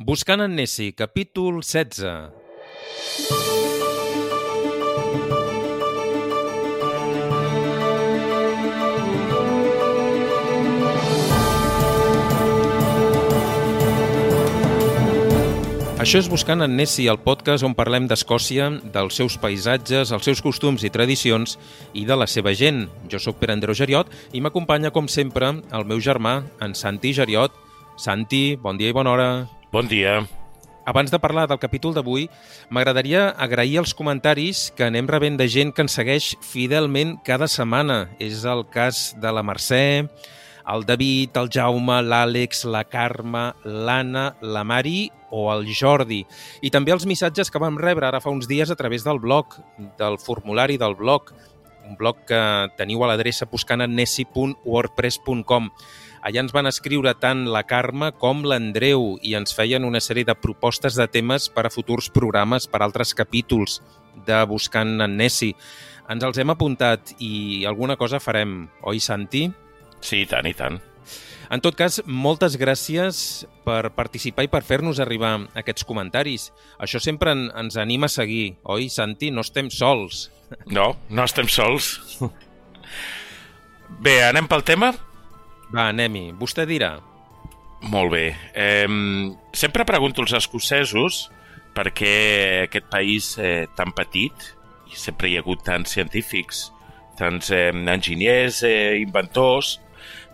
Buscant en Nessie, capítol 16. Això és Buscant en Nessie, el podcast on parlem d'Escòcia, dels seus paisatges, els seus costums i tradicions i de la seva gent. Jo sóc Pere Andreu Geriot i m'acompanya, com sempre, el meu germà, en Santi Geriot. Santi, bon dia i bona hora. Bon dia. Abans de parlar del capítol d'avui, m'agradaria agrair els comentaris que anem rebent de gent que ens segueix fidelment cada setmana. És el cas de la Mercè, el David, el Jaume, l'Àlex, la Carme, l'Anna, la Mari o el Jordi. I també els missatges que vam rebre ara fa uns dies a través del blog, del formulari del blog, un blog que teniu a l'adreça buscanannessi.wordpress.com. Allà ens van escriure tant la Carme com l'Andreu i ens feien una sèrie de propostes de temes per a futurs programes, per altres capítols de Buscant en Nessi. Ens els hem apuntat i alguna cosa farem, oi, Santi? Sí, i tant, i tant. En tot cas, moltes gràcies per participar i per fer-nos arribar aquests comentaris. Això sempre en, ens anima a seguir, oi, Santi? No estem sols. No, no estem sols. Bé, anem pel tema? Va, anem-hi. Vostè dirà. Molt bé. Eh, sempre pregunto als escocesos per què aquest país eh, tan petit i sempre hi ha hagut tants científics, tants eh, enginyers, eh, inventors,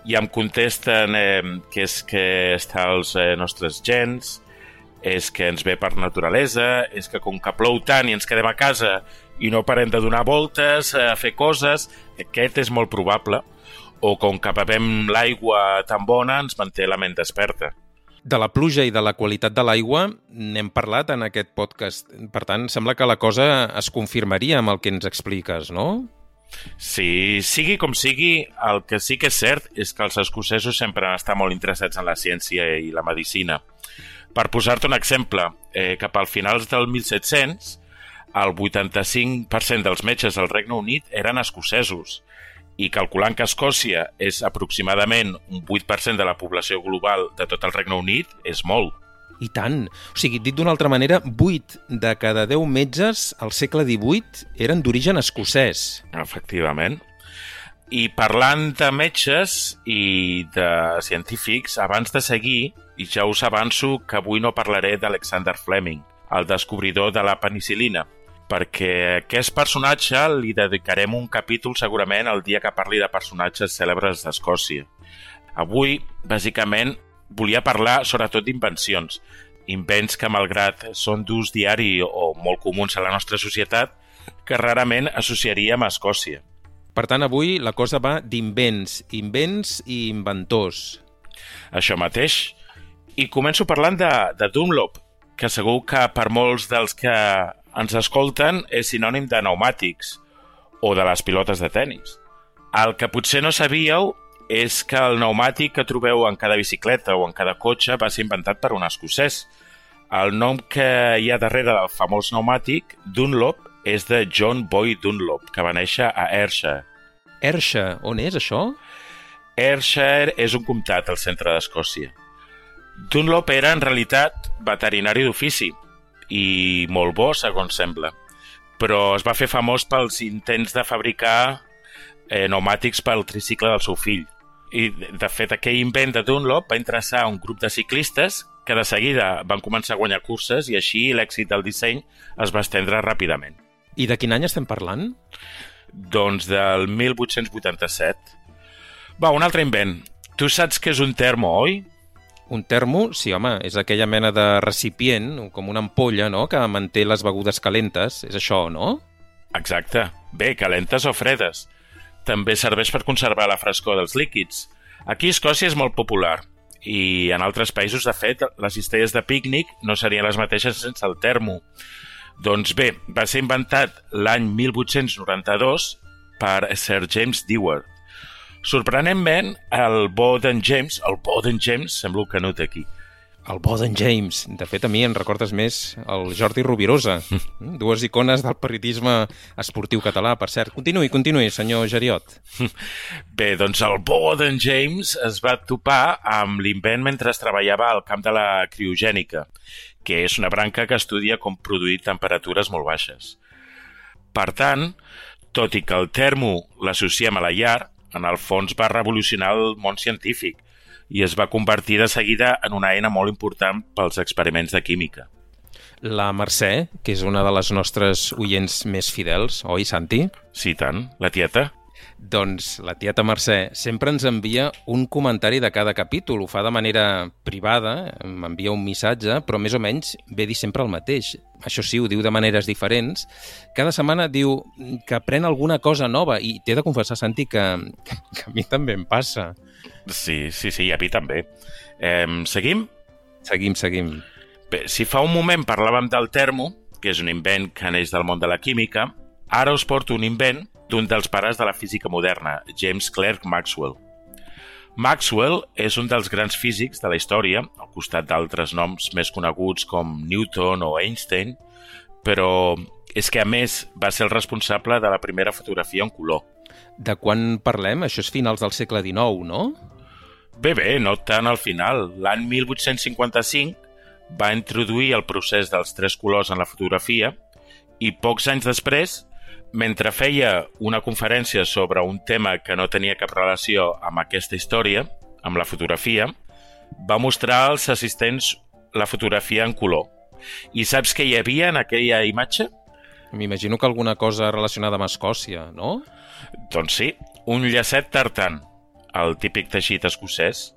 i em contesten eh, que és que està als eh, nostres gens, és que ens ve per naturalesa, és que com que plou tant i ens quedem a casa i no parem de donar voltes, a fer coses, aquest és molt probable, o com que bevem l'aigua tan bona ens manté la ment desperta. De la pluja i de la qualitat de l'aigua n'hem parlat en aquest podcast. Per tant, sembla que la cosa es confirmaria amb el que ens expliques, no? Sí, sigui com sigui, el que sí que és cert és que els escocesos sempre han estat molt interessats en la ciència i la medicina. Per posar-te un exemple, eh, cap al finals del 1700, el 85% dels metges del Regne Unit eren escocesos i calculant que Escòcia és aproximadament un 8% de la població global de tot el Regne Unit, és molt. I tant. O sigui, dit d'una altra manera, 8 de cada 10 metges al segle XVIII eren d'origen escocès. Efectivament. I parlant de metges i de científics, abans de seguir, i ja us avanço que avui no parlaré d'Alexander Fleming, el descobridor de la penicilina, perquè aquest personatge li dedicarem un capítol segurament el dia que parli de personatges cèlebres d'Escòcia. Avui, bàsicament, volia parlar sobretot d'invencions, invents que, malgrat són d'ús diari o molt comuns a la nostra societat, que rarament associaríem a Escòcia. Per tant, avui la cosa va d'invents, invents i inventors. Això mateix. I començo parlant de, de Dunlop, que segur que per molts dels que ens escolten és sinònim de pneumàtics o de les pilotes de tennis. El que potser no sabíeu és que el pneumàtic que trobeu en cada bicicleta o en cada cotxe va ser inventat per un escocès. El nom que hi ha darrere del famós pneumàtic, Dunlop, és de John Boy Dunlop, que va néixer a Ayrshire. Ayrshire, on és això? Ayrshire és un comtat al centre d'Escòcia. Dunlop era, en realitat, veterinari d'ofici i molt bo, segons sembla, però es va fer famós pels intents de fabricar eh, pneumàtics pel tricicle del seu fill. I, de fet, aquell invent de Dunlop va interessar un grup de ciclistes que de seguida van començar a guanyar curses i així l'èxit del disseny es va estendre ràpidament. I de quin any estem parlant? Doncs del 1887. Va, un altre invent. Tu saps què és un termo, oi? Un termo, sí, home, és aquella mena de recipient, com una ampolla, no?, que manté les begudes calentes. És això, no? Exacte. Bé, calentes o fredes. També serveix per conservar la frescor dels líquids. Aquí a Escòcia és molt popular i en altres països, de fet, les cistelles de pícnic no serien les mateixes sense el termo. Doncs bé, va ser inventat l'any 1892 per Sir James Dewar. Sorprenentment, el bo d'en James, el bo d'en James, sembla un canut aquí, el Boden James. De fet, a mi em recordes més el Jordi Rovirosa. Dues icones del periodisme esportiu català, per cert. Continuï, continuï, senyor Geriot. Bé, doncs el Boden James es va topar amb l'invent mentre es treballava al camp de la criogènica, que és una branca que estudia com produir temperatures molt baixes. Per tant, tot i que el termo l'associem a la llar, en el fons va revolucionar el món científic i es va convertir de seguida en una eina molt important pels experiments de química. La Mercè, que és una de les nostres oients més fidels, oi, Santi? Sí, tant. La tieta? Doncs la tieta Mercè sempre ens envia un comentari de cada capítol. Ho fa de manera privada, m'envia un missatge, però més o menys ve dir sempre el mateix. Això sí, ho diu de maneres diferents. Cada setmana diu que aprèn alguna cosa nova i t'he de confessar, Santi, que, que a mi també em passa. Sí, sí, sí, a mi també. Eh, seguim? Seguim, seguim. Bé, si fa un moment parlàvem del termo, que és un invent que neix del món de la química, ara us porto un invent d'un dels pares de la física moderna, James Clerk Maxwell. Maxwell és un dels grans físics de la història, al costat d'altres noms més coneguts com Newton o Einstein, però és que, a més, va ser el responsable de la primera fotografia en color. De quan parlem? Això és finals del segle XIX, no? Bé, bé, no tant al final. L'any 1855 va introduir el procés dels tres colors en la fotografia i pocs anys després mentre feia una conferència sobre un tema que no tenia cap relació amb aquesta història, amb la fotografia, va mostrar als assistents la fotografia en color. I saps què hi havia en aquella imatge? M'imagino que alguna cosa relacionada amb Escòcia, no? Doncs sí, un llacet tartan, el típic teixit escocès.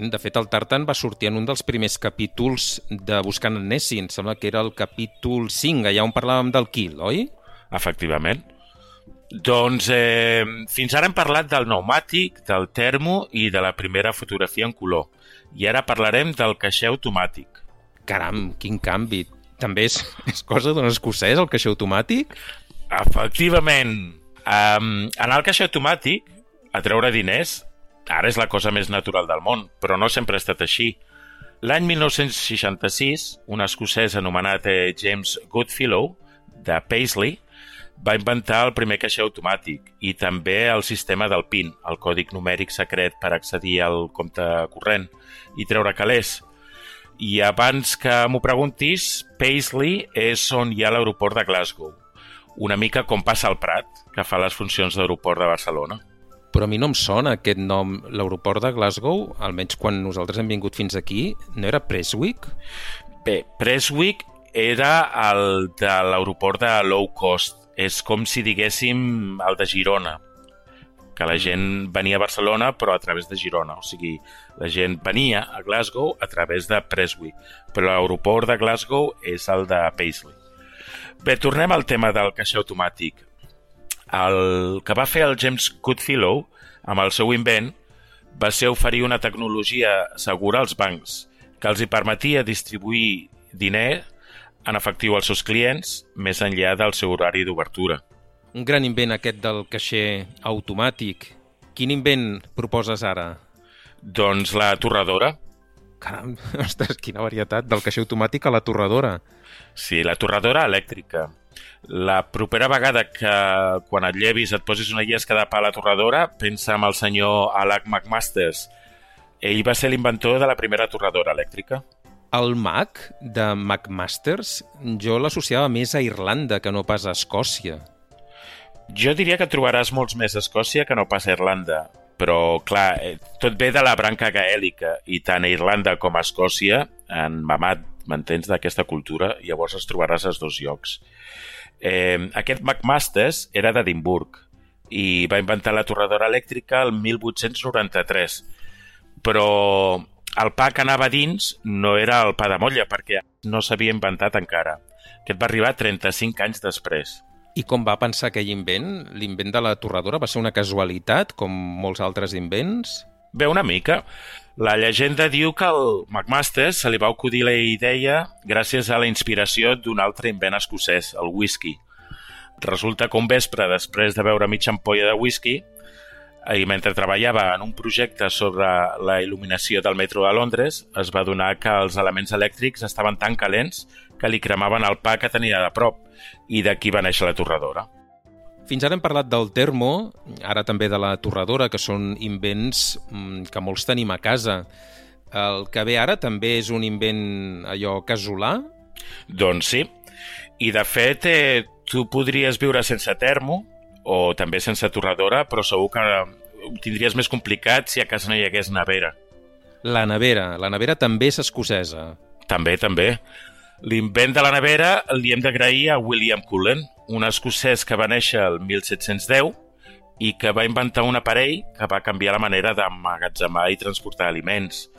De fet, el tartan va sortir en un dels primers capítols de Buscant en Nessie, em sembla que era el capítol 5, allà on parlàvem del quil, oi? efectivament. Doncs eh, fins ara hem parlat del pneumàtic, del termo i de la primera fotografia en color. I ara parlarem del caixer automàtic. Caram, quin canvi. També és, és cosa d'un escocès, el caixer automàtic? Efectivament. Um, anar al caixer automàtic, a treure diners, ara és la cosa més natural del món, però no sempre ha estat així. L'any 1966, un escocès anomenat eh, James Goodfellow, de Paisley, va inventar el primer caixer automàtic i també el sistema del PIN, el còdic numèric secret per accedir al compte corrent i treure calés. I abans que m'ho preguntis, Paisley és on hi ha l'aeroport de Glasgow, una mica com passa al Prat, que fa les funcions d'aeroport de Barcelona. Però a mi no em sona aquest nom. L'aeroport de Glasgow, almenys quan nosaltres hem vingut fins aquí, no era Presswick? Bé, Presswick era el de l'aeroport de low cost, és com si diguéssim el de Girona, que la gent venia a Barcelona però a través de Girona, o sigui, la gent venia a Glasgow a través de Prestwick, però l'aeroport de Glasgow és el de Paisley. Bé, tornem al tema del caixer automàtic. El que va fer el James Goodfellow amb el seu invent va ser oferir una tecnologia segura als bancs que els hi permetia distribuir diner en efectiu als seus clients més enllà del seu horari d'obertura. Un gran invent aquest del caixer automàtic. Quin invent proposes ara? Doncs la torradora. Caram, ostres, quina varietat, del caixer automàtic a la torradora. Sí, la torradora elèctrica. La propera vegada que quan et llevis et posis una llesca de pa a la torradora, pensa en el senyor Alec McMasters. Ell va ser l'inventor de la primera torradora elèctrica. El Mac de McMasters jo l'associava més a Irlanda que no pas a Escòcia. Jo diria que trobaràs molts més a Escòcia que no pas a Irlanda, però, clar, eh, tot ve de la branca gaèlica i tant a Irlanda com a Escòcia han mamat, m'entens, d'aquesta cultura, llavors es trobaràs als dos llocs. Eh, aquest McMasters era d'Edimburg i va inventar la torradora elèctrica el 1893, però el pa que anava dins no era el pa de motlla, perquè no s'havia inventat encara. Aquest va arribar 35 anys després. I com va pensar aquell invent? L'invent de la torradora va ser una casualitat, com molts altres invents? Bé, una mica. La llegenda diu que al McMaster se li va acudir la idea gràcies a la inspiració d'un altre invent escocès, el whisky. Resulta que un vespre, després de beure mitja ampolla de whisky, i mentre treballava en un projecte sobre la il·luminació del metro de Londres, es va donar que els elements elèctrics estaven tan calents que li cremaven el pa que tenia de prop, i d'aquí va néixer la torradora. Fins ara hem parlat del termo, ara també de la torradora, que són invents mm, que molts tenim a casa. El que ve ara també és un invent allò casolà? Doncs sí. I de fet, eh, tu podries viure sense termo, o també sense torradora, però segur que ho tindries més complicat si a casa no hi hagués nevera. La nevera. La nevera també és escocesa. També, també. L'invent de la nevera li hem d'agrair a William Cullen, un escocès que va néixer el 1710 i que va inventar un aparell que va canviar la manera d'emmagatzemar i transportar aliments.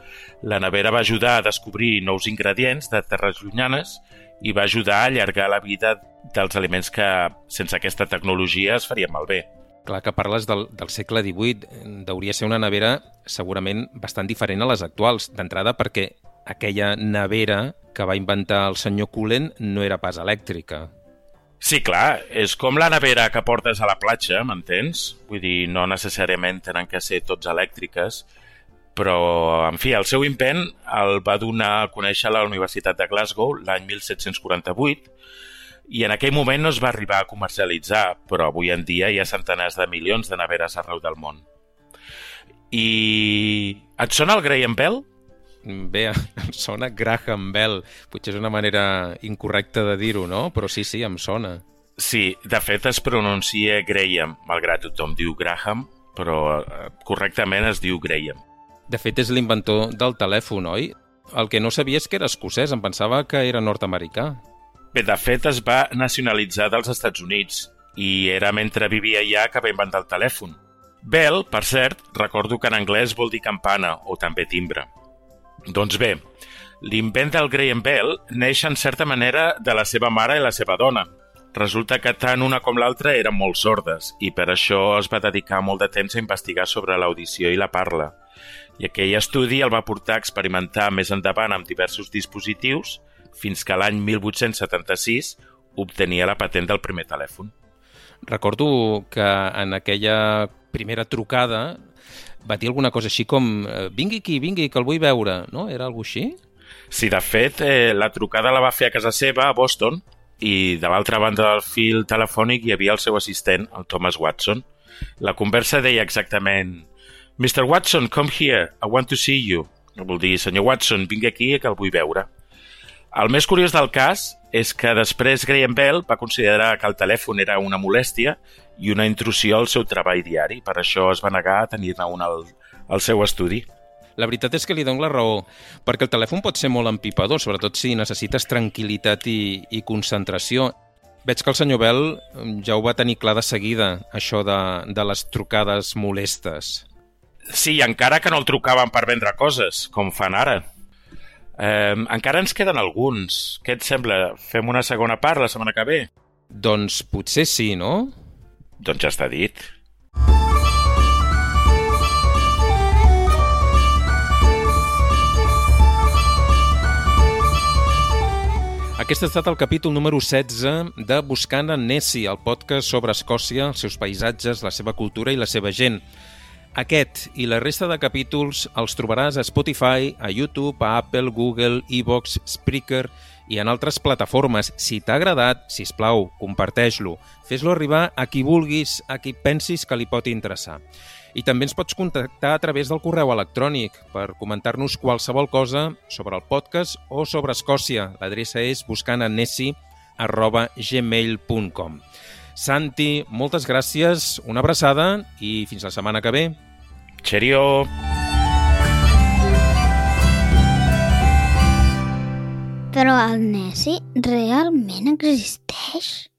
La nevera va ajudar a descobrir nous ingredients de terres llunyanes i va ajudar a allargar la vida dels aliments que sense aquesta tecnologia es farien malbé. Clar que parles del, del segle XVIII. Deuria ser una nevera segurament bastant diferent a les actuals. D'entrada perquè aquella nevera que va inventar el senyor Cullen no era pas elèctrica. Sí, clar, és com la nevera que portes a la platja, m'entens? Vull dir, no necessàriament tenen que ser tots elèctriques, però, en fi, el seu invent el va donar a conèixer a la Universitat de Glasgow l'any 1748 i en aquell moment no es va arribar a comercialitzar, però avui en dia hi ha centenars de milions de neveres arreu del món. I et sona el Graham Bell? Bé, em sona Graham Bell. Potser és una manera incorrecta de dir-ho, no? Però sí, sí, em sona. Sí, de fet es pronuncia Graham, malgrat tothom diu Graham, però eh, correctament es diu Graham. De fet, és l'inventor del telèfon, oi? El que no sabia és que era escocès, em pensava que era nord-americà. Bé, de fet, es va nacionalitzar dels Estats Units i era mentre vivia allà que va inventar el telèfon. Bell, per cert, recordo que en anglès vol dir campana o també timbre. Doncs bé, l'invent del Graham Bell neix en certa manera de la seva mare i la seva dona. Resulta que tant una com l'altra eren molt sordes i per això es va dedicar molt de temps a investigar sobre l'audició i la parla. I aquell estudi el va portar a experimentar més endavant amb diversos dispositius fins que l'any 1876 obtenia la patent del primer telèfon. Recordo que en aquella primera trucada va dir alguna cosa així com eh, vingui aquí, vingui, que el vull veure, no? Era alguna així? Sí, de fet, eh, la trucada la va fer a casa seva, a Boston, i de l'altra banda del fil telefònic hi havia el seu assistent, el Thomas Watson. La conversa deia exactament Mr. Watson, come here, I want to see you. Vol dir, senyor Watson, vingui aquí que el vull veure. El més curiós del cas és que després Graham Bell va considerar que el telèfon era una molèstia i una intrusió al seu treball diari. Per això es va negar a tenir-ne un al, al seu estudi. La veritat és que li dono la raó, perquè el telèfon pot ser molt empipador, sobretot si necessites tranquil·litat i, i concentració. Veig que el senyor Bell ja ho va tenir clar de seguida, això de, de les trucades molestes. Sí, encara que no el trucaven per vendre coses, com fan ara. Eh, encara ens queden alguns. Què et sembla? Fem una segona part la setmana que ve? Doncs potser sí, no? Doncs ja està dit. Aquest ha estat el capítol número 16 de Buscant en Nessie, el podcast sobre Escòcia, els seus paisatges, la seva cultura i la seva gent. Aquest i la resta de capítols els trobaràs a Spotify, a YouTube, a Apple, Google, Evox, Spreaker i en altres plataformes. Si t'ha agradat, si plau, comparteix-lo. Fes-lo arribar a qui vulguis, a qui pensis que li pot interessar. I també ens pots contactar a través del correu electrònic per comentar-nos qualsevol cosa sobre el podcast o sobre Escòcia. L'adreça és buscantanesi.gmail.com Santi, moltes gràcies, una abraçada i fins la setmana que ve. Cheerio! Però el Nessi realment existeix?